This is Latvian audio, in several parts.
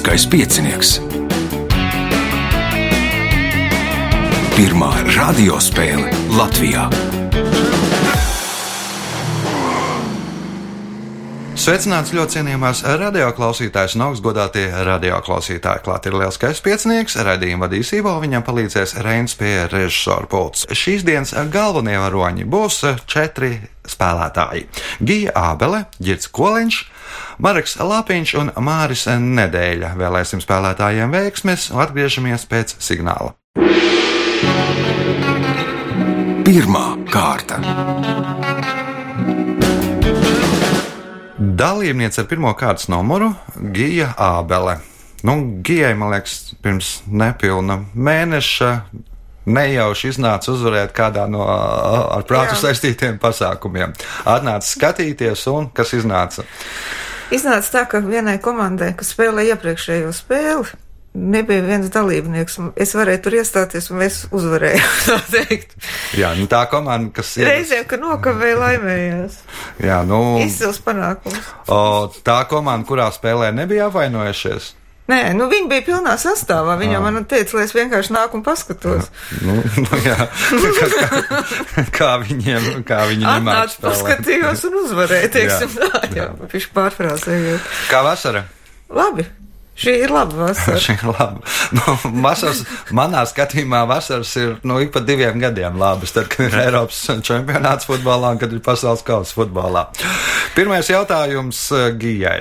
Lieliskais piecinieks. Pirmā radiospēle Latvijā. Sveicināts ļoti cienījamās radioklausītājas un augstgadātie radioklausītāji. Klāt ir lielskais piecinieks, raidījuma vadīs Ivo, viņam palīdzēs Reins pie režisora pults. Šīs dienas galvenie varoņi būs četri spēlētāji - Gija Ābele, Girts Koliņš, Marks Lapiņš un Māris Nedēļa. Vēlēsim spēlētājiem veiksmes un atgriežamies pēc signāla. Pirmā kārta. Dalībniece ar pirmā kārtas numuru - Gija Ābele. Nu, Gijai, man liekas, pirms nepilna mēneša nejauši iznāca uzvarēt kādā no ar prātu Jā. saistītiem pasākumiem. Atnāca skatīties, un kas iznāca? Iznāca tā, ka vienai komandai, kas spēlēja iepriekšējo spēli, nebija viens dalībnieks. Es varēju tur iestāties, un es uzvarēju. tā teikt. Jā, nu, tā komanda, kas ir. Reizēm, ka nokavēja, laimējās. Jā, nu, Izcils panākums. o, tā komanda, kurā spēlē, nebija apvainojušies. Nē, nu viņi bija pilnā sastāvā. Viņa man teica, lai es vienkārši nāku un paskatos. Nu, nu, jā, kā, kā, kā viņiem, kā viņi spēlēt. paskatījos un uzvarēju, teiksim Jā, tā. Jā, viņš pārfrāzējot. Kā vasara? Labi, šī ir laba vasara. Šī ir laba. Nu, vasaras, manā skatījumā vasaras ir nu, ik pa diviem gadiem labas. Tad, kad ir Eiropas čempionāts futbolā un kad ir pasaules kausa futbolā. Pirmais jautājums eh, Gijai.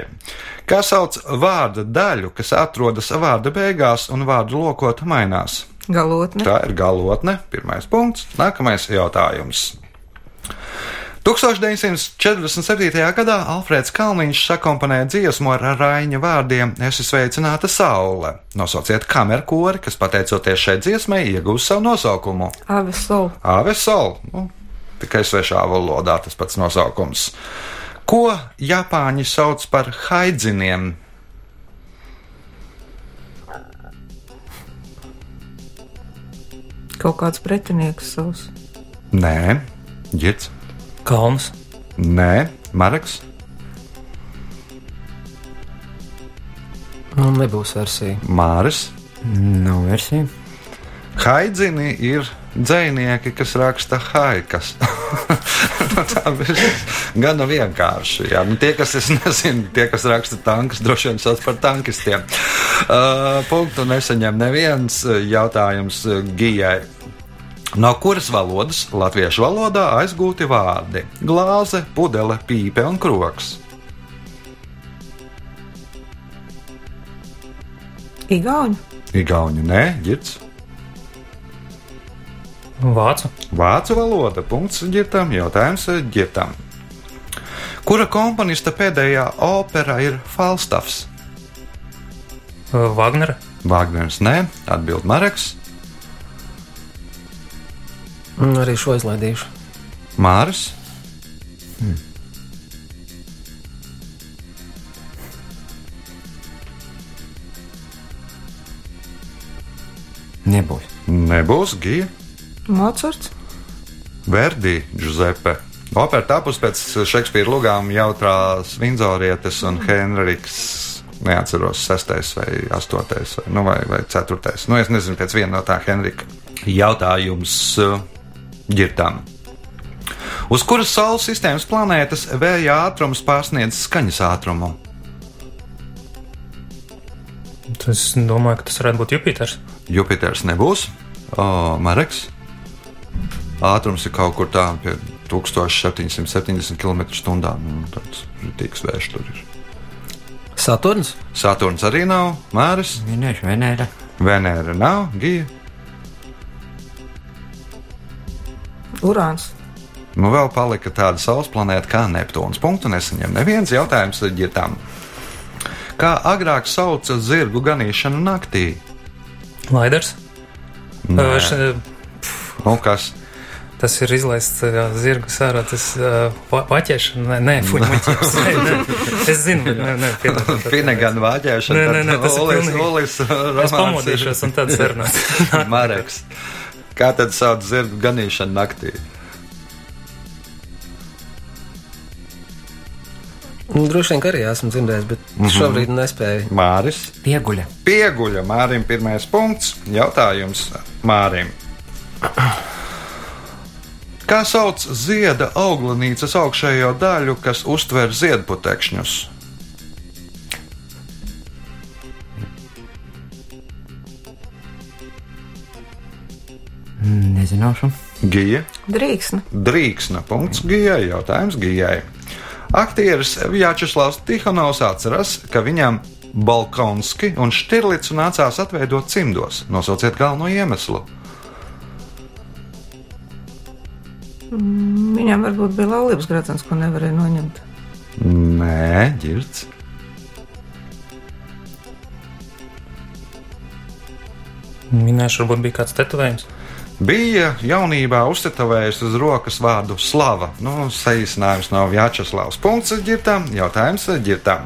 Kā sauc vārda daļu, kas atrodas vārda beigās un vārdu lokot mainās? Galotne. Tā ir galotne. Pirmais punkts. Nākamais jautājums. 1947. gadā Alfrēds Kalniņš sakomponēja dziesmu ar Raņa vārdiem Es esmu sveicināta saule. Nosauciet kameru kori, kas pateicoties šai dziesmai iegūst savu nosaukumu. Ave sol. Ave Sol. Nu, tikai svešā valodā tas pats nosaukums. Ko Japāņi sauc par haidziniem? Kaut kāds pretinieks savs. Nē, ģits. Kalns, Nē, Marks. Man nebūs versija. Māris. Nav versija. Haidzini ir dzinieki, kas raksta haikas. Tā ir gana vienkārši. Nu, tie, kas nezinu, tie, kas raksta tankus, droši vien sauc par tankistiem. Uh, punktu nesaņem neviens jautājums Gijai. No kuras valodas latviešu valodā aizgūti vārdi - glāze, pudele, pīpe un kroks? Igauņu. Igauni nē, ģirts. Vācu, Vācu valoda. Punkts ģirtam. Jautājums ģirtam. Kura komponista pēdējā opera ir Falstaffs? Wagnera, Wagners nē, atbild Mareks, Un arī šo izlaidīšu. Māris. Nebūs. Nebūs Gija, Mocards. Verdi, Giuseppe. Opera tapus pēc Šekspīra lugām jautrās Vindzorietes un Henriks. Neatceros, sestais vai astotais, vai, nu, vai, vai ceturtais. Nu, es nezinu, pēc viena no tā Henrika. Jautājums uh, ģirtām. Uz kuras Saules sistēmas planētas vēja ātrums pārsniedz skaņas ātrumu? es domāju, ka tas varētu būt Jupiters. Jupiters nebūs, o, Mareks. Ātrums ir kaut kur tā pie 1770 km/h. Nu, tāds rītīgs vējš tur ir. Saturns. Saturns arī nav, Māris, Minēšu Venēra. Venēra nav, Gija. Urāns. Nu, vēl palika tāda saules planēta kā Neptūns. Punktu nesaņem neviens jautājums ģirtām. Kā agrāk sauca zirgu ganīšanu naktī? Laiders. Nē. Uh, Nu, kas? Tas ir izlaists uh, zirgu sārā, tas uh, paķēšana, nē, nē. Es zinu, nē, nē, piedod. Finegana vāģēšana. Nē, nē, nē, tas ir Olis, pilnīgi- Olis, Es romāns ir- pamodīšos un tad sarunāt. Mareks. Kā tad sauc zirgu ganīšanu naktī? Nu, droši vien, ka arī esmu dzirdējis, bet mm -hmm. šobrīd nespēju. Māris. Pieguļa. Pieguļa Mārim pirmais punkts. Jautājums Mārim. Kā sauc zieda auglanīcas augšējo daļu, kas uztver ziedputekšņus? Nezināšu. Gija. Drīksna. Drīksna. Punkts Gijai. Jautājums Gijai. Aktieris Vjačeslavs Tihanovs atceras, ka viņam Balkonski un Štirlicu nācās atveidot cimdos. Nosauciet galveno iemeslu. Viņam varbūt bija laulības gradzens, ko nevarēja noņemt. Nē, ģirds. Minēšu, varbūt bija kāds tetovējums. Bija jaunībā uztetovējis uz rokas vārdu slava. Nu, saīsinājums nav Vjačeslavs. Punkts ģirtām, jautājums ģirtām.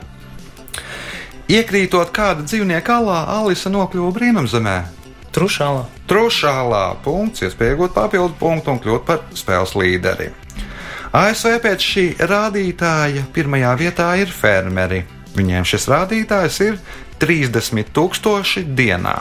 Iekrītot kāda dzīvnieka alā, Alisa nokļuva brīnumzemē. Trušālā. Trušālā punkts, iespēja iegūt papildu punktu un kļūt par spēles līderi. ASV pēc šī rādītāja pirmajā vietā ir fermeri. Viņiem šis rādītājs ir 30,000 dienā.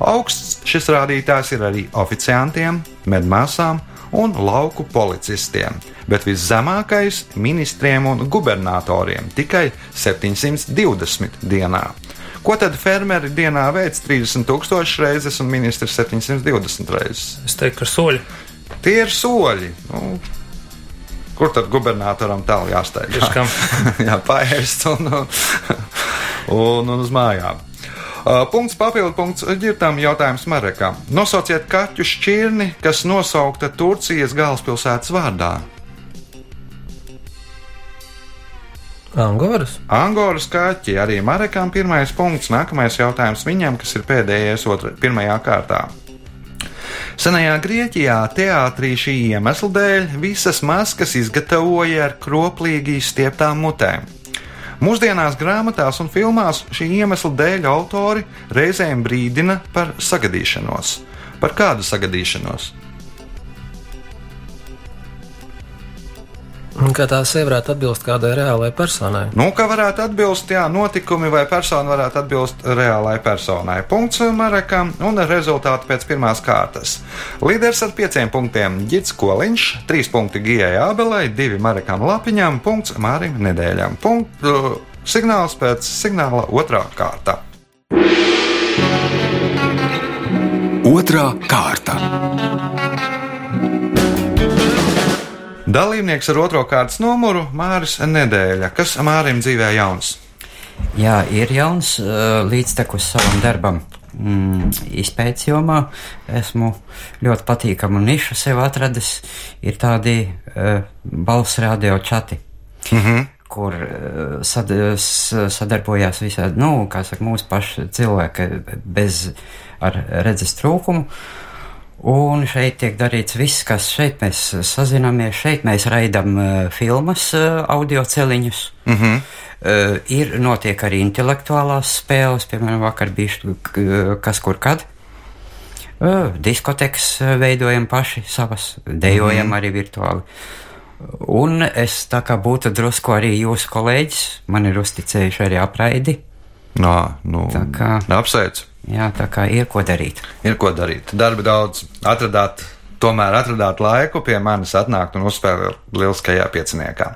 Augsts šis rādītājs ir arī oficiantiem, medmāsām un lauku policistiem, bet viszemākais ministriem un gubernatoriem - tikai 720 dienā. Ko tad fermeri dienā veic 30,000 reizes un ministrs 720 reizes? Es teiktu, ka soļi. Tie ir soļi. Nu, kur tad gubernatoram tālu jāsteigā? Jā, paēst un, un, un uz mājām. Uh, punkts papildu punkts ģirtām jautājums Marekam. Nosauciet kaķu šķirni, kas nosaukta Turcijas galvaspilsētas vārdā. Angoras. Angoras kaķi arī Marekam pirmais punkts. Nākamais jautājums viņam, kas ir pēdējais otra, pirmajā kārtā. Senajā Grieķijā teātrī šī iemesla dēļ visas maskas izgatavoja ar kroplīgi izstieptām mutēm. Mūsdienās grāmatās un filmās šī iemesla dēļ autori reizēm brīdina par sagadīšanos. Par kādu sagadīšanos? Kā tā sev varētu atbilst kādai reālai personai? Nu, ka varētu atbilst, jā, notikumi vai persona varētu atbilst reālai personai. Punkts Marekam un rezultāti pēc pirmās kārtas. Līderis ar pieciem punktiem Gits Koliņš, trīs punkti Gijai Ābelai, divi Marekam Lapiņam, punkts Mārim Nedēļam. Punkt, uh, signāls pēc signāla otrā kārta. Otra kārta. Dalībnieks ar otro kārtas numuru Māris Nedēļa. Kas Mārim dzīvē jauns? Jā, ir jauns uh, līdztekus savam darbam. Mm, izpētes jomā esmu ļoti patīkamu nišu sev atradis. Ir tādi uh, balss radio čati, Mm -hmm. kur uh, sad, sadarbojās visādi, nu, kā saka, mūsu paši cilvēki bez ar redzes trūkumu. Un šeit tiek darīts viss, kas šeit mēs sazināmies, šeit mēs raidām uh, filmas, uh, audio celiņus. Mm -hmm. Uh, ir notiek arī intelektuālās spēles, piemēram, vakar bija kas kur kad. Uh, diskotekas veidojam paši savas, dejojam mm -hmm. arī virtuāli. Un es tā kā būtu drusku arī jūsu kolēģis, man ir uzticējuši arī apraidi. Nā, nu, Tā kā- apsveicu. Jā, tā kā ir ko darīt. Ir ko darīt. Darba daudz. Atradāt, tomēr atradāt laiku pie manis atnākt un uzspēlēt lieliskajā pieciniekā.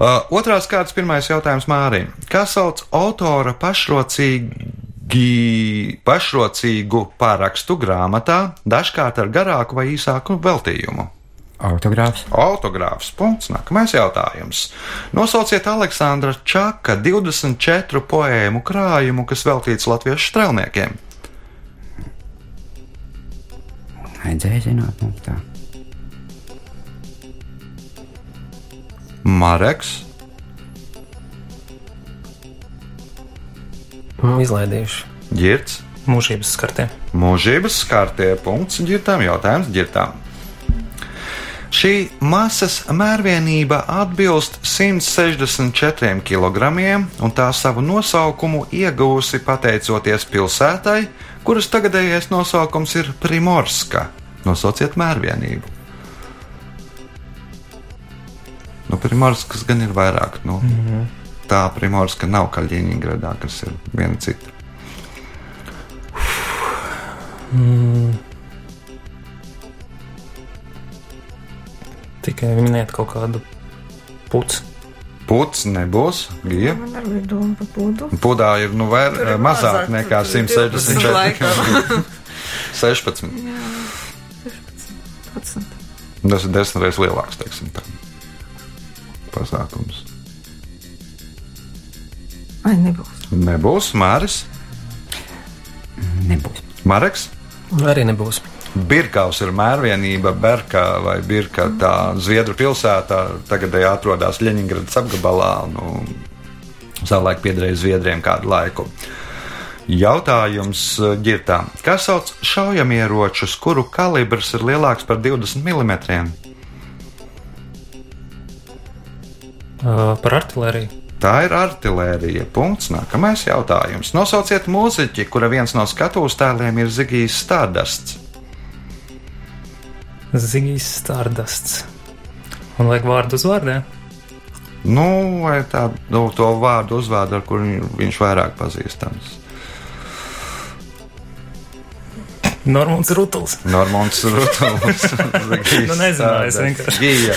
Uh, otrās kārtas pirmais jautājums Mārim. Kā sauc autora pašrocīgi, pašrocīgu pārakstu grāmatā, dažkārt ar garāku vai īsāku veltījumu? Autogrāfs. Autogrāfs. Punkts. Nākamais jautājums. Nosauciet Aleksandra Čaka 24 poēmu krājumu, kas veltīts latviešu strēlniekiem. Vajadzēja zināt, nu tā. Mareks. Mm, Izlaidījuši. Girts. Mūžības skartē. Mūžības skārtie punkts ģirtām jautājums ģirtām. Šī masas mērvienība atbilst 164 kg, un tā savu nosaukumu ieguvusi pateicoties pilsētai, kuras tagadējais nosaukums ir Primorska. Nosauciet mērvienību. Nu, Primorskas gan ir vairāk. Nu, mm -hmm. Tā Primorska nav Kaļiņgradā, kas ir viena cita. Mm. Tikai minēt kaut kādu puci. Puts nebūs, gija. Man arī bija doma par pudu. Pudā ir nu, Tur ir mazāk mazāk, nekā tur ir 12 laikam. 164. 16. Jā, 16. Tas ir desmit reizes lielāks, teiksim, tā. pasākums. Ai, nebūs. Nebūs Māris, Nebūs. Mareks. Arī nebūs. Birkaus ir mērvienība, Berka vai Birka, tā Zviedru pilsētā, tagadēji atrodas Ļeņingradas apgabalā, nu, savulaik piederēja Zviedriem kādu laiku. Jautājums eh, ģirtām. Kas sauc šaujamieročus, kuru kalibrs ir lielāks par 20 mm? Uh, par artēriju. Tā ir artērija. Punkts. Nākamais jautājums. Nosauciet mūziķi, kura viens no skatuves tēliem ir Zigijs Stārdasts. Zigijs Stārdasts. Un liek vārdu uz vārdiem. Nu, vai tā, nu, to vārdu uzvārdu, ar kuru viņ- viņš vairāk pazīstams. Normons Rutuls. Normons. Zigijs Nu, nezināju, es vienkārši. Gija.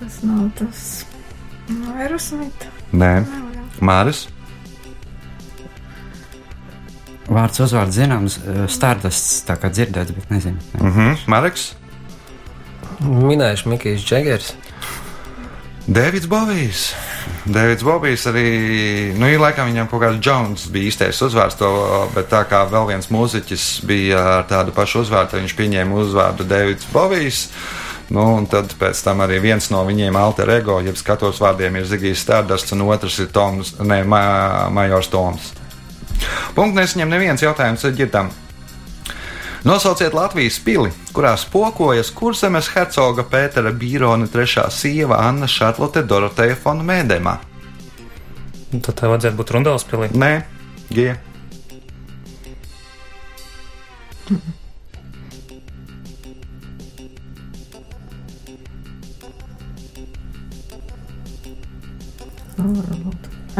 Tas nav tas. Aerosmita. Nē, Māris. Vārds uzvārds zināms, stārdasts tā kā dzirdēts, bet nezinu. Mm -hmm. Mareks. Minējuši Mikls Džegers. Dēvids Bovijs. Dēvids Bovijs arī, nu, ir laikam viņam kaut kāds Jones bija īstais uzvārds, to, bet tā kā vēl viens mūziķis bija ar tādu pašu uzvārdu, viņš pieņēma uzvārdu Dēvids Bovijs. Nu, un tad pēc tam arī viens no viņiem, alter ego, jeb skatos vārdiem, ir Zigijs Stārdasts, un otrs ir Toms, ne, Ma Majors Toms. Punkts nesaņem neviens jautājums ģitam. Nosauciet Latvijas pili, kurā spokojas kurzemes hercoga Pētera Bīrona trešā sieva Anna Šarlote Doroteja Fona Mēdēmā. Un Tad tā vajadzētu būt Rundāls pilī. Nē, Gija.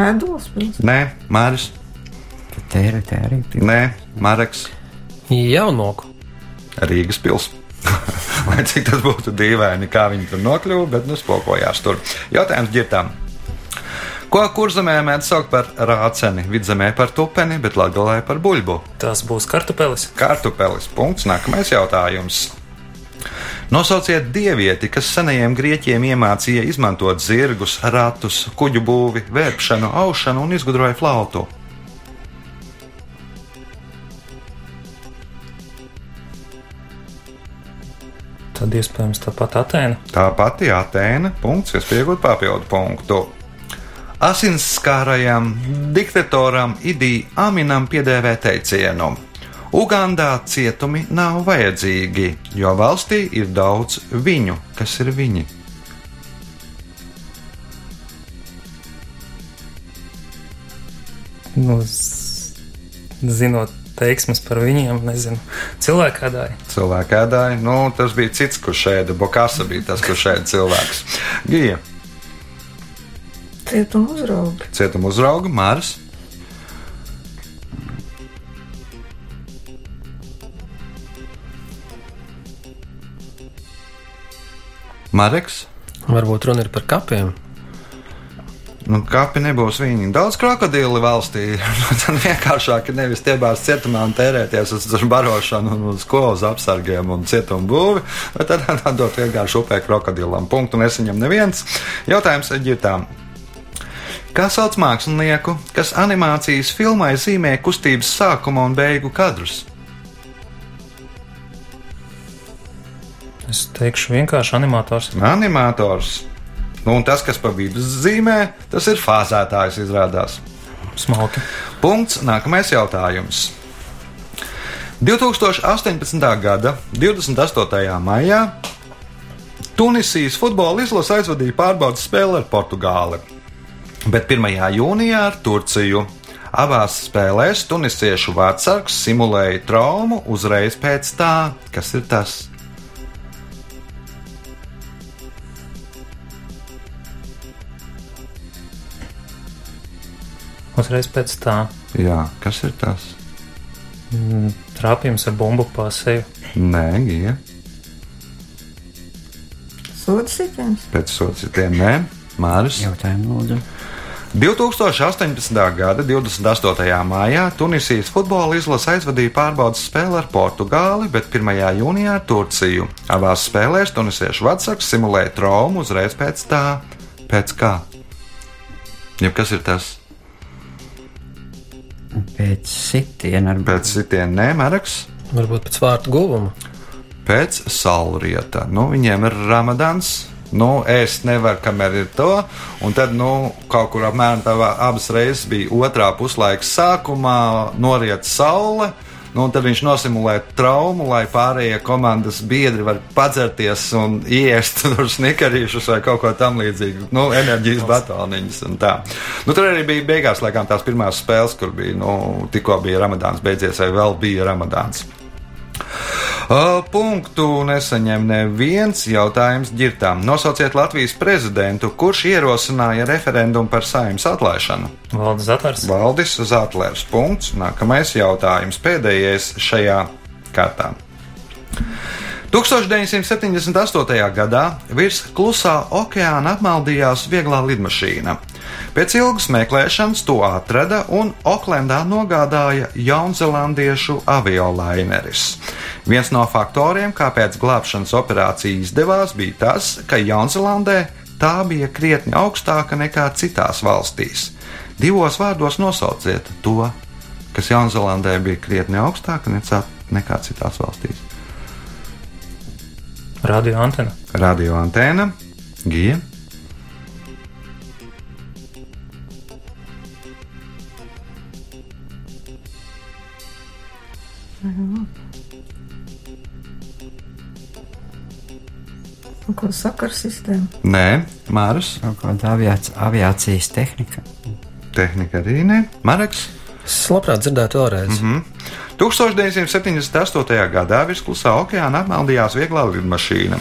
Ēdos pilsēta. Nē, Māris. Tēri, tēri. Nē, Mareks. Jaunoku. Rīgas pilsēta. Lai cik tas būtu dīvaini, kā viņi tur nokļuva, bet nu spokojās tur. Jautājums ģirtām. Ko kurzemē mēdz saukt par rāceni, vidzemē par tupeni, bet latgalē par buļbu? Tas būs kartupelis. Kartupelis. Punkts. Nākamais jautājums. Nosauciet dievieti, kas senajiem grieķiem iemācīja izmantot zirgus, ratus, kuģu būvi, vērpšanu, aušanu un izgudroja flautu. Tad iespējams tāpat Atēna. Tā pati Atēna, punkts, kas pieaugot papildu punktu. Asinskārajam diktatoram Idī Aminam piedēvē teicienu: Ugandā cietumi nav vajadzīgi, jo valstī ir daudz viņu, kas ir viņi. Nu, zinot teiksmes par viņiem, nezinu. Cilvēku ēdāji, nu, tas bija cits, kurš ēda. Bokasa bija tas, kurš ēda cilvēks. Gija, Cietuma uzrauga. cietuma uzrauga, Mārs. Mareks. Varbūt runa ir par kapiem. Nu, kapi nebūs viņi. Daudz krokodilu valstī. Nu, Tad vienkāršāk ir nevis tiebās cietumā un tērēties uz uz barošanu, un uz skolas apsargiem un cietumu būvi, bet tad dot vienkārši upē krokodilam. Punktu nesaņem neviens. Jautājums ir ģitām. Kā sauc mākslinieku, kas animācijas filmai zīmē kustības sākuma un beigu kadrus? Es teikšu, vienkārši animators. Animators. Nu, un tas, kas pa vidu zīmē, tas ir fāzētājs, izrādās. Smalki. Punkts. Nākamais jautājums. 2018. gada 28. maijā Tunisijas futbola izlase aizvadīja pārbaudas spēli ar Portugāli, bet 1. jūnijā ar Turciju. Abās spēlēs tunisiešu vārdsargs simulēja traumu uzreiz pēc tā, kas ir tas. Uzreiz pēc tā Jā, kas ir tas? mm, trāpījums ar bumbu pa seju. Nē, gija. Soda sitiens. Pēc sociāliem nē, Māris. Jautājumu lūdzu. 2018. gada 28. maijā Tunisijas futbola izlase aizvadīja pārbaudas spēli ar Portugāli, bet 1. jūnijā ar Turciju. Abās spēlēs tunisiešu vadsargs simulēja traumu uzreiz pēc tā. Pēc kā? Jeb kas ir tas? Pēc sitiena ar Pēc sitiena nemēraks, Varbūt pēc vārtu guvuma. pēc saulrieta. Nu, viņiem ir ramadāns. Nu, es nevaru, kamēr ir to. Un tad, nu, kaut kur apmēram tā abas reizes bija otrā puslaika sākumā, noriet saule. Nu, tad viņš nosimulē traumu, lai pārējie komandas biedri var padzerties un iest tur snikarīšus vai kaut ko tamlīdzīgu. Nu, enerģijas batoniņus un tā. Nu, tur arī bija beigās, laikam, tās pirmās spēles, kur bija, nu, tikko bija ramadāns beidzies, vai vēl bija ramadāns. Punktu nesaņem neviens jautājums ģirtām. Nosauciet Latvijas prezidentu, kurš ierosināja referendumu par saimnes atlaišanu. Valdes atvars. Valdis Zatlers. Punkts. Nākamais jautājums, pēdējais šajā kārtā. 1978. gadā virs klusā okeāna apmaldījās vieglā lidmašīna. Pēc ilgas meklēšanas to atrada un Oklendā nogādāja jaunzelandiešu aviolaineris. Viens no faktoriem, kāpēc glābšanas operācija izdevās, bija tas, ka Jaunzēlandē tā bija krietni augstāka nekā citās valstīs. Divos vārdos nosauciet to, kas Jaunzēlandē bija krietni augstāka nekā citās valstīs. Radio antena. Radio antēna, gija. Ko sakars sistēma? Nē, Mārus. kaut kāda aviāc, aviācijas tehnika. Tehnika arī nē. Mareks. Es labprāt dzirdētu vēlreiz. Mm -hmm. 1978. gadā virs klusā okeāna apmaldījās vieglā lidmašīna.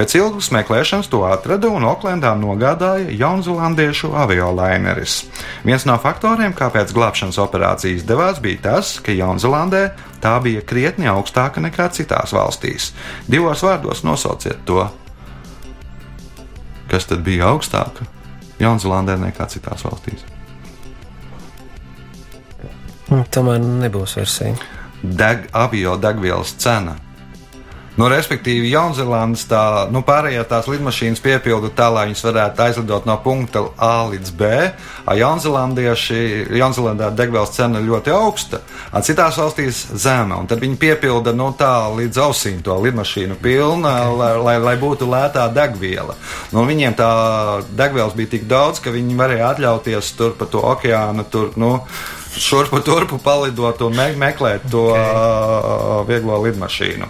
Pēc ilgas meklēšanas to atrada un Oklendā nogādāja jaunzēlandiešu aviolaineris. Viens no faktoriem, kāpēc glābšanas operācija izdevās, bija tas, ka Jaunzēlandē tā bija krietni augstāka nekā citās valstīs. Divos vārdos nosauciet to, kas tad bija augstāka Jaunzēlandē nekā citās valstīs. Mm, Tomēr nebūs versija. deg, avio degvielas cena. Nu, respektīvi, Jaunzēlandes tā, nu, pārējā tās lidmašīnas piepilda tā, lai viņas varētu aizlidot no punkta A līdz B. Jaunzēlandā degvielas cena ļoti augsta, a citās valstīs zema. Un tad viņi piepilda nu, tā līdz ausīm to lidmašīnu pilna, okay. lai, lai, lai būtu lētā degviela. Nu, viņiem tā degvielas bija tik daudz, ka viņi varēja atļauties tur pa to okeānu. Tur, nu, Šurpu turpu palidot un me meklēt to okay. vieglo lidmašīnu.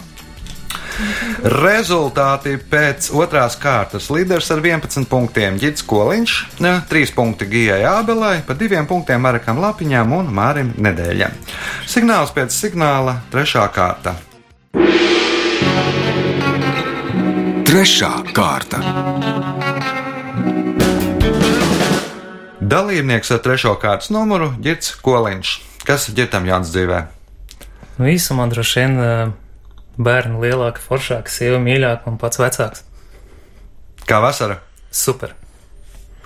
Rezultāti pēc otrās kārtas. Līderis ar 11 punktiem Gits Koliņš, 3 punkti Gijai Ābelai, pa 2 punktiem Marakam Lapiņam un Mārim Nedēļam. Signāls pēc signāla - trešā kārta. Trešā kārta. Dalībnieks ar trešo kārtas numuru - Gits Koliņš. Kas ir ģitam Jānis dzīvē? Nu, īsumā droši vien bērni lielāki, foršāki, sieva mīļāka un pats vecāks. Kā vasara? Super.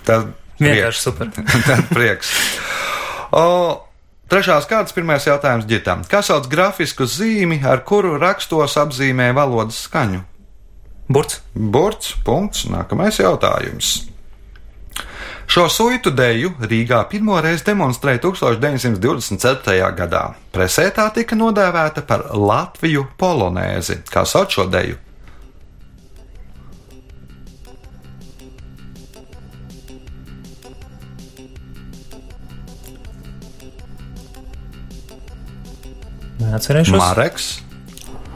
Tas Vienkārši super. Tad prieks. O, trešās kārtas pirmais jautājums ģitam. Kā sauc grafisku zīmi, ar kuru rakstos apzīmē valodas skaņu? Burts. Burts, punkts, nākamais jautājums. Šo suitu deju Rīgā pirmoreiz demonstrēja 1927. gadā. Presē tā tika nodēvēta par Latviju polonēzi. Kā sauc šo deju? Neatcerēšos. Mareks,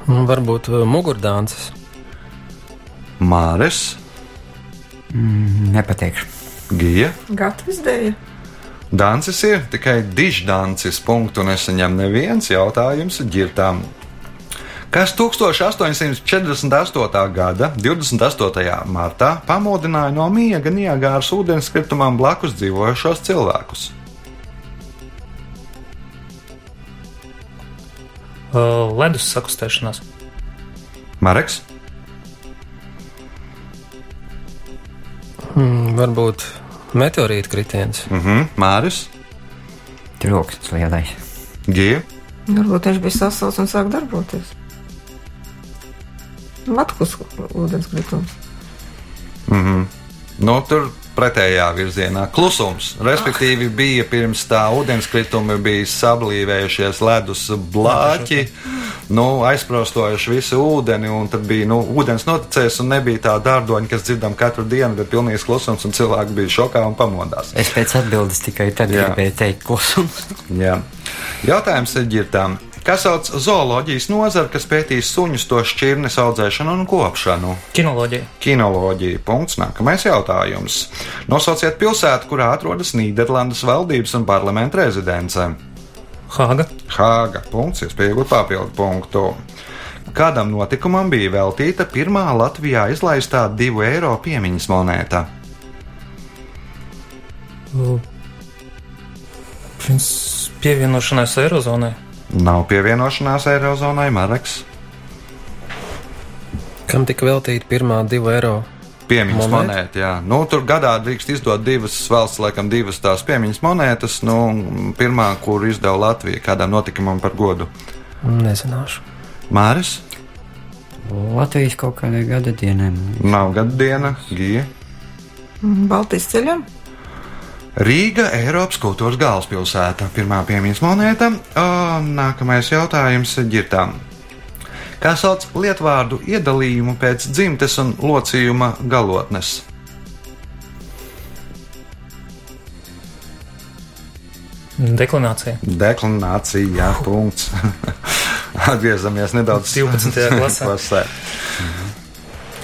Un Varbūt uh, mugurdānces. Māres, Mm, Nepateikšu. Gija. Gatavs dēļ. Dancis ir tikai diždancis. Punktu nesaņem neviens jautājums ģirtām. Kas 1848. gada 28. martā pamodināja no miega Niagāras ūdenskritumam blakus dzīvojošos cilvēkus? Uh, ledus sakustēšanās. Mareks, Mm, varbūt meteorīta kritiens. mm -hmm. Māris, Troksnis lielais. Gija, Varbūt viņš bija sasaucis un sāk darboties. Matkus ūdenskritums. nu, tur pretējā virzienā klusums. Respektīvi, bija pirms tā ūdenskrituma bija sablīvējušies ledus blāķi. Nu, aizprostojuši visu ūdeni, un tad bija nu, ūdens noticējis, un nebija tā dārdoņa, kas dzirdama katru dienu, bet pilnīgs klusums, un cilvēki bija šokā un pamodās. Es pēc atbildes tikai tad Jā. gribēju teikt klusums. Jā. Jautājums ir ģirtām. Kas sauc zooloģijas nozari, kas pētīs suņus, to šķirnes audzēšanu un kopšanu? Kinoloģija. Kinoloģija. Punkts. Nākamais jautājums. Nosauciet pilsētu, kurā atrodas Nīderlandes valdības un parlamenta rezidence. Hāga. Hāga. Punkts. Iespējams, papildu punktu. Kādam notikumam bija veltīta pirmā Latvijā izlaistā divu eiro piemiņas monēta? Pievienošanās Eirozonai. Nav pievienošanās Eirozonai, Mareks. Kam tika veltīta pirmā divu eiro? Piemiņas Monēta? monēta, jā. Nu, tur gadā drīkst izdot divas valsts, laikam, divas tās piemiņas monētas. Nu, pirmā, kur izdeva Latvija kādam notikumam par godu. Nezināšu. Māris, Latvijas kaut kādai gada dienai. nav gada diena, Gija. Baltijas ceļam. Rīga, Eiropas kultūras galvaspilsēta. Pirmā piemiņas monēta. O, nākamais jautājums ir ģirtām. Kā sauc lietvārdu iedalījumu pēc dzimtes un locījuma galotnes? Deklinācija. Deklinācija, jā, punkts. Atgriezamies nedaudz 12. klasē.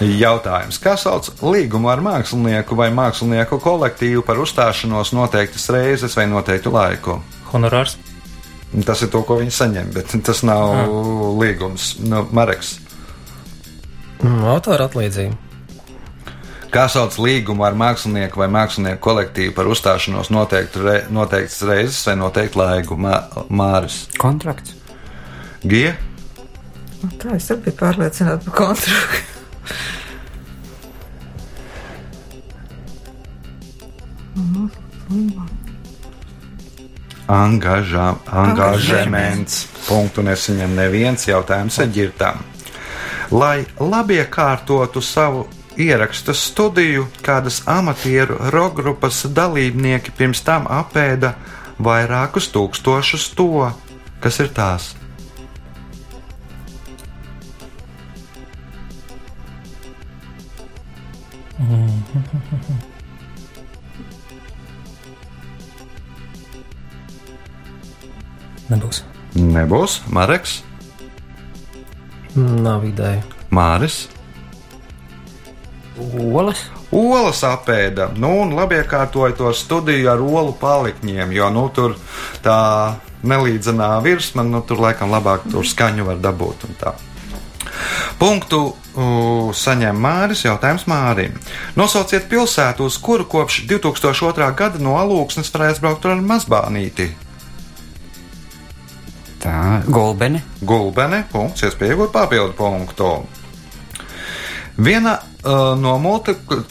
Jautājums. Kā sauc līgumu ar mākslinieku vai mākslinieku kolektīvu par uzstāšanos noteiktas reizes vai noteiktu laiku? Honorārs. Tas ir to, ko viņi saņem, bet tas nav Ah. līgums. Nu, Mareks. Mm, Autora atlīdzība. Kā sauc līgumu ar mākslinieku vai mākslinieku kolektīvu par uzstāšanos noteiktu re, noteiktas reizes vai noteiktu laiku? Mā, Māris. Kontrakts. Gija. Nu, Tā es arī biju pārliecināta par kontraktu. Angažā, angažements. Punktu nesaņem neviens jautājums ar ģirtām. Lai labi iekārtotu savu ierakstu studiju, kādas amatieru rokgrupas dalībnieki pirms tam apēda vairākus tūkstošus to, kas ir tās. Nebūs. Nebūs Mareks, Mm, Nav ideja. Māris. Olas. Olas apēda, nu, un labi iekārtoja to studiju ar olu palikņiem, jo nu, tur tā nelīdzenā virsma, nu, tur laikam labāk tur skaņu var dabūt. un tā. Punktu saņem Māris. Jautājums Mārim. Nosauciet pilsētu, uz kuru kopš 2002. gada no alūksnes varēs braukt ar mazbānīti. Tā, Golbene. Gulbene, punkts, iespēja papildu punktu. Viena, uh, no multipli...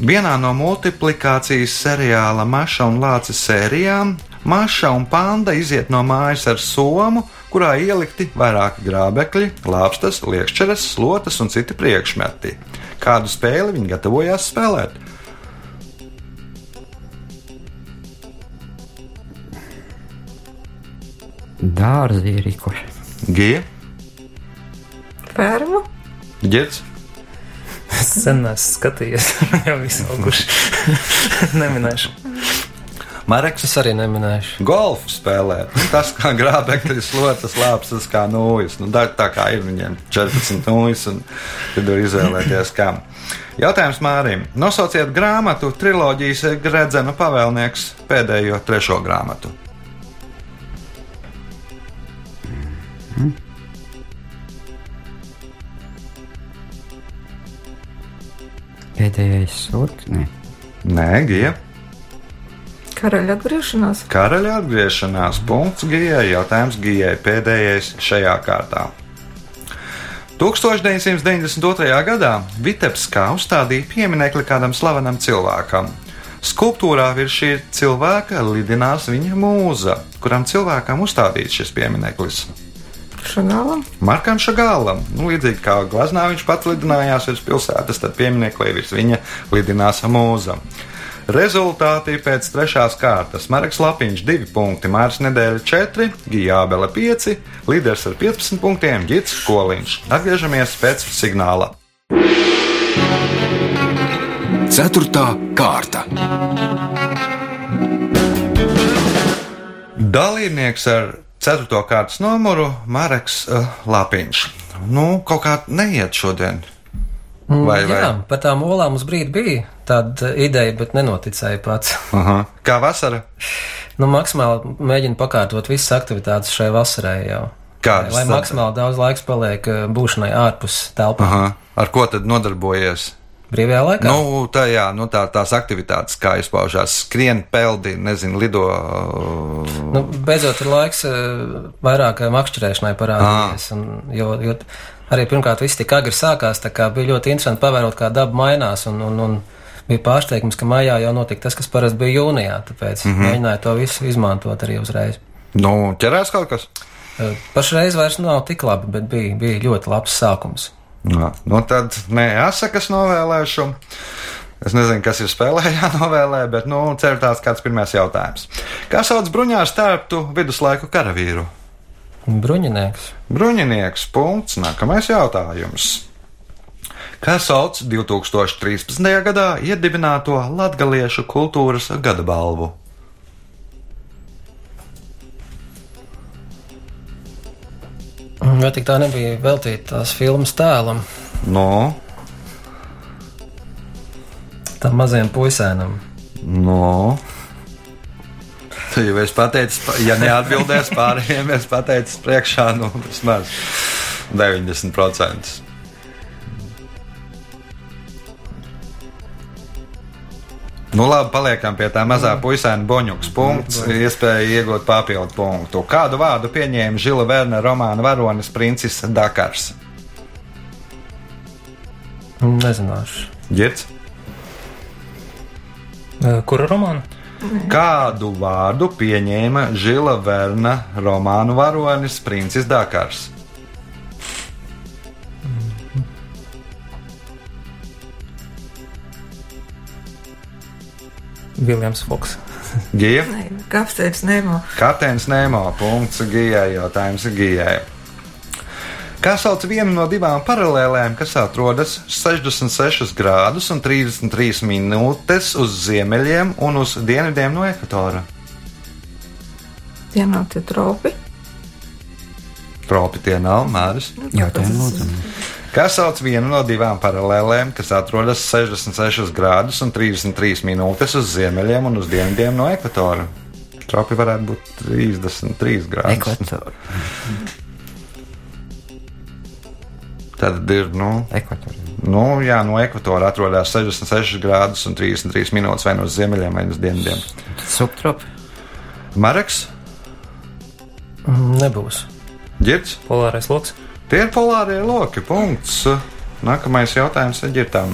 Vienā no multiplikācijas seriāla Maša un Lācis sērijām Maša un Panda iziet no mājas ar somu, kurā ielikti vairāki grābekļi, lāpstas, liekšķeres, slotas un citi priekšmeti. Kādu spēli viņi gatavojās spēlēt? Dārzi ir rīkoši. Gija, Fermu. ģērts, Sen esmu skatījies, jau visu auguši. Neminēšu. Mareks Es arī neminēšu. golfu spēlē. Tas kā grābekļa slotas lāps, tas kā nūjas. Nu, tā, tā kā ir viņiem 14 nūjas, un tad var izvēlēties kā. Jautājums Mārim. Nosauciet grāmatu triloģijas Gredzena pavēlnieks pēdējo trešo grāmatu. Pēdējais surks, nē. Nē, Gija. Karaļa atgriešanās. Karaļa atgriešanās punkts Gijai. Jautājums Gijai pēdējais šajā kārtā. 1992. gadā Vitebskā uzstādīja pieminiekli kādam slavenam cilvēkam. Skulptūrā virs šī cilvēka lidinās viņa mūza, kuram cilvēkam uzstādīts šis piemineklis. Šagālam. Markam Šagālam, nu, līdzīgi kā Glaznā viņš pats lidinājās virs pilsētas, tad pieminekli virs viņa lidinās mūza. Rezultāti pēc trešās kārtas. Marks Lapiņš 2 punkti, Mārs Nedēļa 4, Gijābele 5, līderis ar 15 punktiem Gits Koliņš. Atgriežamies pēc signāla. Ceturtā kārta. Dalībnieks ar 4. kārtas numuru Marks uh, Lapiņš. Nu, kaut kā neiet šodien. Vai, vai? Jā, par tām olām uz brīdi bija tāda ideja, bet nenoticēja pats. Aha. Kā vasara? Nu, maksimāli mēģinu pakārtot visas aktivitātes šai vasarai jau. Kādas Lai tad? maksimāli daudz laiks paliek eh, būšanai ārpus telpām. Aha. Ar ko tad nodarbojies? Brīvajā laikā. Nu, tā, jā, nu, tā, tās aktivitātes, kā izpaužās, skrien, peldi, nezinu, lido. Nu, beidzot, ir laiks eh, vairāk eh, makšķerēšanai parādīties. Un, jo, jo arī pirmkārt viss tik agri sākās, tā kā bija ļoti interesanti pavērot, kā daba mainās. Un, un, un bija pārsteigums, ka maijā jau notika tas, kas parasti bija jūnijā. Tāpēc mm. -hmm. mēģināju to visu izmantot arī uzreiz. Nu, ķerās kaut kas. Pašreiz vairs nav tik labi, bet bija, bija ļoti labs sākums. Jā, nu tad nē, jāsakas novēlēšu. Es nezinu, kas ir spēlē jānovēlē, bet nu, ceru tāds kāds pirmais jautājums. Kā sauc bruņā stērptu viduslaiku karavīru? Bruņinieks. Bruņinieks. Punkts. Nākamais jautājums. Kā sauc 2013. gadā iedibināto latgaliešu kultūras gada balvu? Vai tik tā nebija veltīta tās filmas tēlam, No, tam mazajam puisēnam? no. Jau esi pateicis, pa- ja neatbildēs pārējiem, es pateicu priekšā, nu, vismaz 90%. Nu, labi, paliekam pie tā mazā puisēna boņuks. Punkts, iespēja iegūt papildu punktu. Kādu vārdu pieņēma Žila Verna romāna varonis Princis Dakars? Nezināšu. Girts? Eh, Kura romāna? Kādu vārdu pieņēma Žila Verna romānu varonis Princis Dakars? Viljams Foks. Gija? Kapteinis Nemo. Kapteinis Nemo. Punkts Gijai. Jautājums Gijai. Kā sauc vienu no divām paralēlēm, kas atrodas 66 grādus un 33 minūtes uz ziemeļiem un uz dienvidiem no ekvatora? Tie nav tie tropi. Tropi tie nav, Mārcis. Jautājumu lūdzu. Kā sauc vienu no divām paralēlēm, kas atrodas 66 grādus un 33 minūtes uz ziemeļiem un uz dienvidiem no ekvatora? Tropi varētu būt 33 grādi. Ekvator. Tad ir, nu, Ekvator. nu, jā, no ekvatora atrodas 66 grādus un 33 minūtes vai no ziemeļiem vai no dienvidiem. Subtrop. Mareks, Mm, Nebūs. ģirts, Polārais loks. tie ir polārie loki. Punkts. Nākamais jautājums ir ģirtām.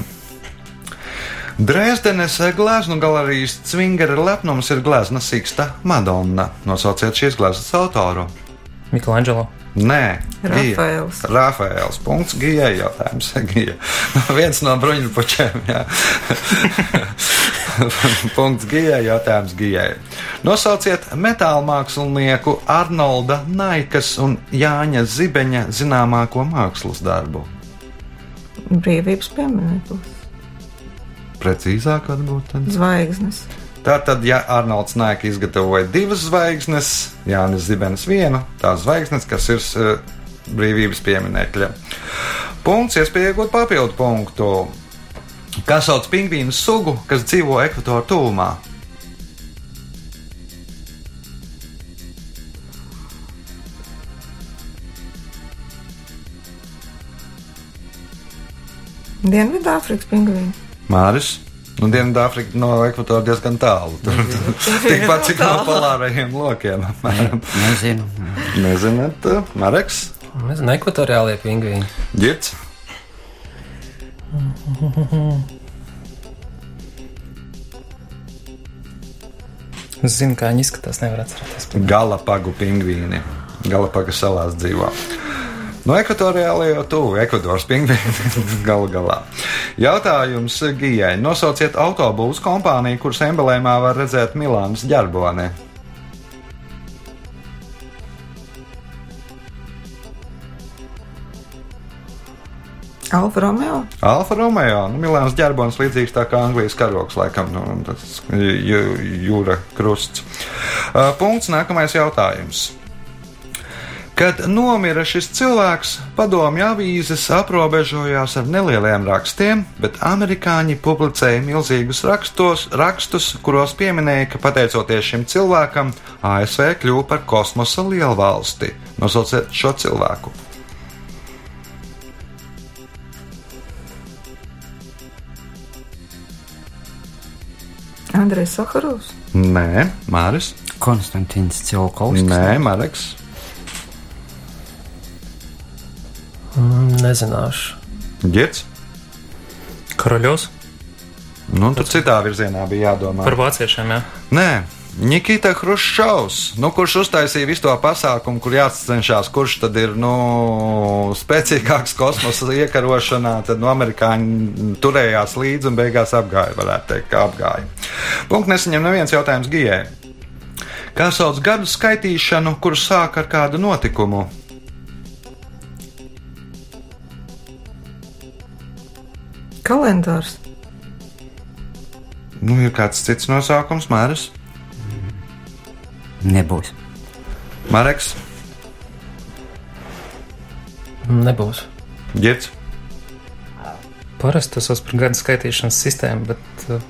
Dresdenes gleznu galerijas Cvingera lepnums ir glezna Siksta Madonna. Nosauciet šīs gleznas autoru. Michelangelo. Nē, Gija. Rafaels. Rafaels. Punkts Gijai jautājums. Gija. Viens no bruņupučiem. jā. Punkts Gijai jautājums Gijai. Nosauciet metāla mākslinieku Arnolda Naikas un Jāņa Zibeņa zināmāko mākslas darbu. Brīvības piemineklis. Precīzāk, varbūt tad. Zvaigznes. Tātad, ja Arnolds Nēka izgatavoja divas zvaigznes, Jānis Zibens vienu, tās zvaigznes, kas ir uh, brīvības pieminekļa. Punkts, iespēja iegūt papildu punktu. Kā sauc pingvīnu sugu, kas dzīvo ekvatora tūmā? Dienvidāfrikas pingvīni. Māris. Nu, Dienvidāfrika no ekvatora diezgan tālu. Tur tikpat cik no polārajiem lokiem. Nezinu. Nezināt, Mareks, Nezinu, ekvatoriālie pingvīni. Girts. Es zinu, kā viņi izskatās, nevar atcerēties. Galapagu pingvīni. Galapagu salās dzīvo. No ekvatoriālajā jau tuvu Ekvadoras pingvīni galu galā. Jautājums Gijai. Nosauciet autobūvas kompāniju, kuras emblēmā var redzēt Milānas ģerboni. Alfa Romeo. Alfa Romeo, nu, Milānas ģerbonis līdzīgs tā kā Anglijas karoks, laikam, nu, tas jū- jūra krusts. Uh, punkts, nākamais jautājums. Kad nomira šis cilvēks, padomju avīzes aprobežojās ar nelieliem rakstiem, bet amerikāņi publicēja milzīgus rakstos, rakstus, kuros pieminēja, ka pateicoties šim cilvēkam, ASV kļuva par kosmosa lielvalsti. Nosauciet šo cilvēku. Andrejs Sakarovs. Nē, Māris. Konstants Cilkovs. Nē, Mareks. Nezināšu. Girts. Karaļos Nu, tur citā virzienā bija jādomā. par vāciešiem, jā. Nē, Nikita Hruščovs, nu, kurš uztaisīja visu to pasākumu, kur jācenšas, kurš tad ir nu, spēcīgāks kosmosa iekarošanā, tad no amerikāņi turējās līdzi un beigās apgāja, varētu teikt, kā apgāja. Punkts nesaņem neviens jautājums Gijai. Kā sauc gadu skaitīšanu, kur sāk ar kādu notikumu? Kalendārs. Nu, ir kāds cits nosaukums, Māris, Nebūs. Mareks, Nebūs. Girts. Parasti tas sauc par gadu skaitīšanas sistēmu, bet. Uh,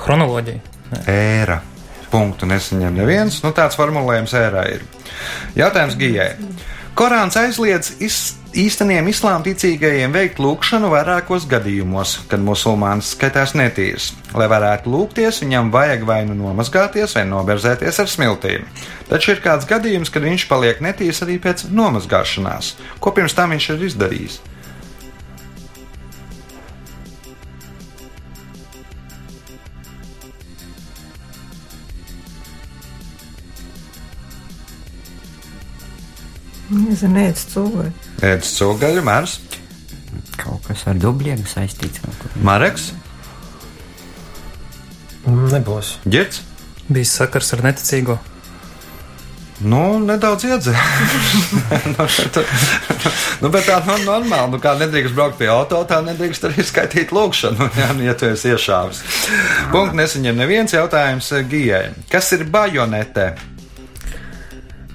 chronoloģija. Ēra. Punktu nesaņem neviens. Nu, tāds formulējums ērā ir. Jautājums Gijai. Korāns aizliedz iz, īsteniem islāma ticīgajiem veikt lūgšanu vairākos gadījumos, kad musulmanis skaitās netīrs. Lai varētu lūgties, viņam vajag vai nu nomazgāties, vai noberzēties ar smiltīm. Taču ir kāds gadījums, kad viņš paliek netīrs arī pēc nomazgāšanās. Ko pirms tam viņš ir izdarījis? Nezinu, ēdz cilvēku. Ēdz cūgaļu, mērs, Kaut kas ar dubļiem saistīts. Mareks, Mm, Nebūs. Girts. Bija sakars ar neticīgo. Nu, nedaudz iedzēra. nu, tā- nu, bet tā nav normāli. Nu, kā nedrīkst braukt pie auto, tā nedrīkst arī skaitīt lūkšanu, ja, ja tu esi iešāvis. Punkts nesaņem neviens jautājums eh, Gijai. Kas ir bajonete?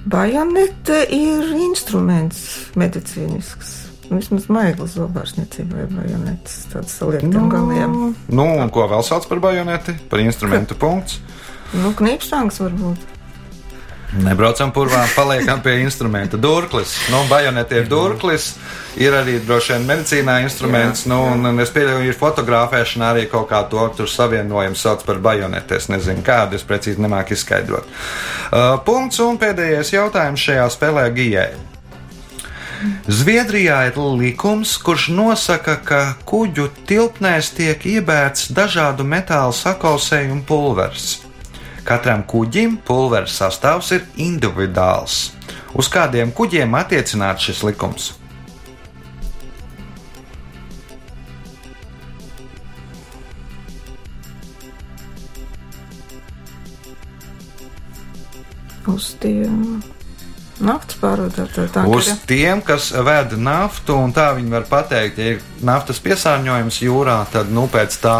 Bajonete ir instruments medicīnisks. Vismaz maiglas zobārstniecībai bajonetes, tāds saliektiem galiem. Nu, un ko vēl sauc par bajoneti? Par instrumentu punkts. Nu, knīpštangs varbūt. Nebraucam purvā, paliekam pie instrumenta. Durklis. Nu, bajoneti ir durklis. Ir arī droši vien medicīnā instruments. Jā, nu, un, un es pieļauju, ir fotografēšana arī kaut kā to tur savienojums sauc par bajoneti. Es nezinu, kādu es precīzi nemāku izskaidrot. Uh, punkts un pēdējais jautājums šajā spēlē Gijai. Zviedrijā ir likums, kurš nosaka, ka kuģu tilpnēs tiek iebērts dažādu metālu sakausējumu pulvers. Katram kuģim pulveru sastāvs ir individuāls. Uz kādiem kuģiem attiecināts šis likums? Uz tiem Naftas pārvadātāji. Uz tiem, kas ved naftu, un tā viņi var pateikt, ja ir naftas piesārņojums jūrā, tad nu, pēc tā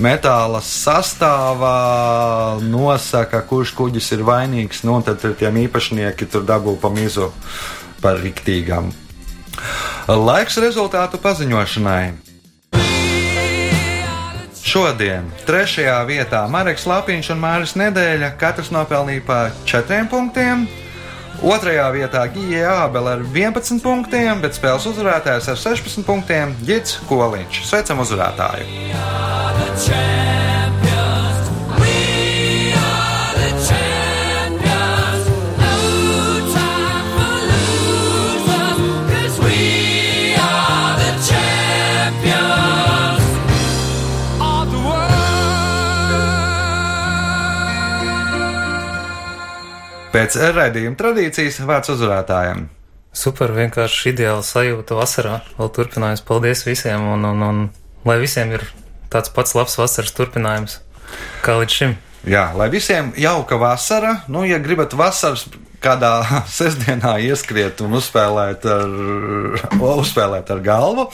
metāla sastāvā nosaka, kurš kuģis ir vainīgs. Nu, tad tiem īpašnieki tur dabū pa mizu par riktīgām. Laiks rezultātu paziņošanai. Šodien trešajā vietā Marks Lapiņš un Māris Nedēļa katrs nopelnīja pa četriem punktiem. Otrajā vietā Gija Ābele ar 11 punktiem, bet spēles uzvarētājs ar 16 punktiem - Gits Koliņš. Sveicam uzvarētāju! Pēc raidījuma tradīcijas vārds uzvarētājiem. Super, vienkārši ideāli sajūta vasarā. Vēl turpinājums. Paldies visiem, un, un, un lai visiem ir tāds pats labs vasaras turpinājums kā līdz šim. Jā, lai visiem jauka vasara. Nu, ja gribat vasaras kādā sestdienā ieskriet un uzspēlēt ar, uzspēlēt ar galvu.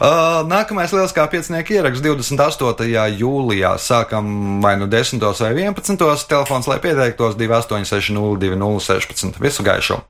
Uh, nākamais lieliskā pieciņnieka ieraksts 28. jūlijā. Sākam vai nu 10. vai 11. telefons, lai pieteiktos 2860 2016. Visu gaišu!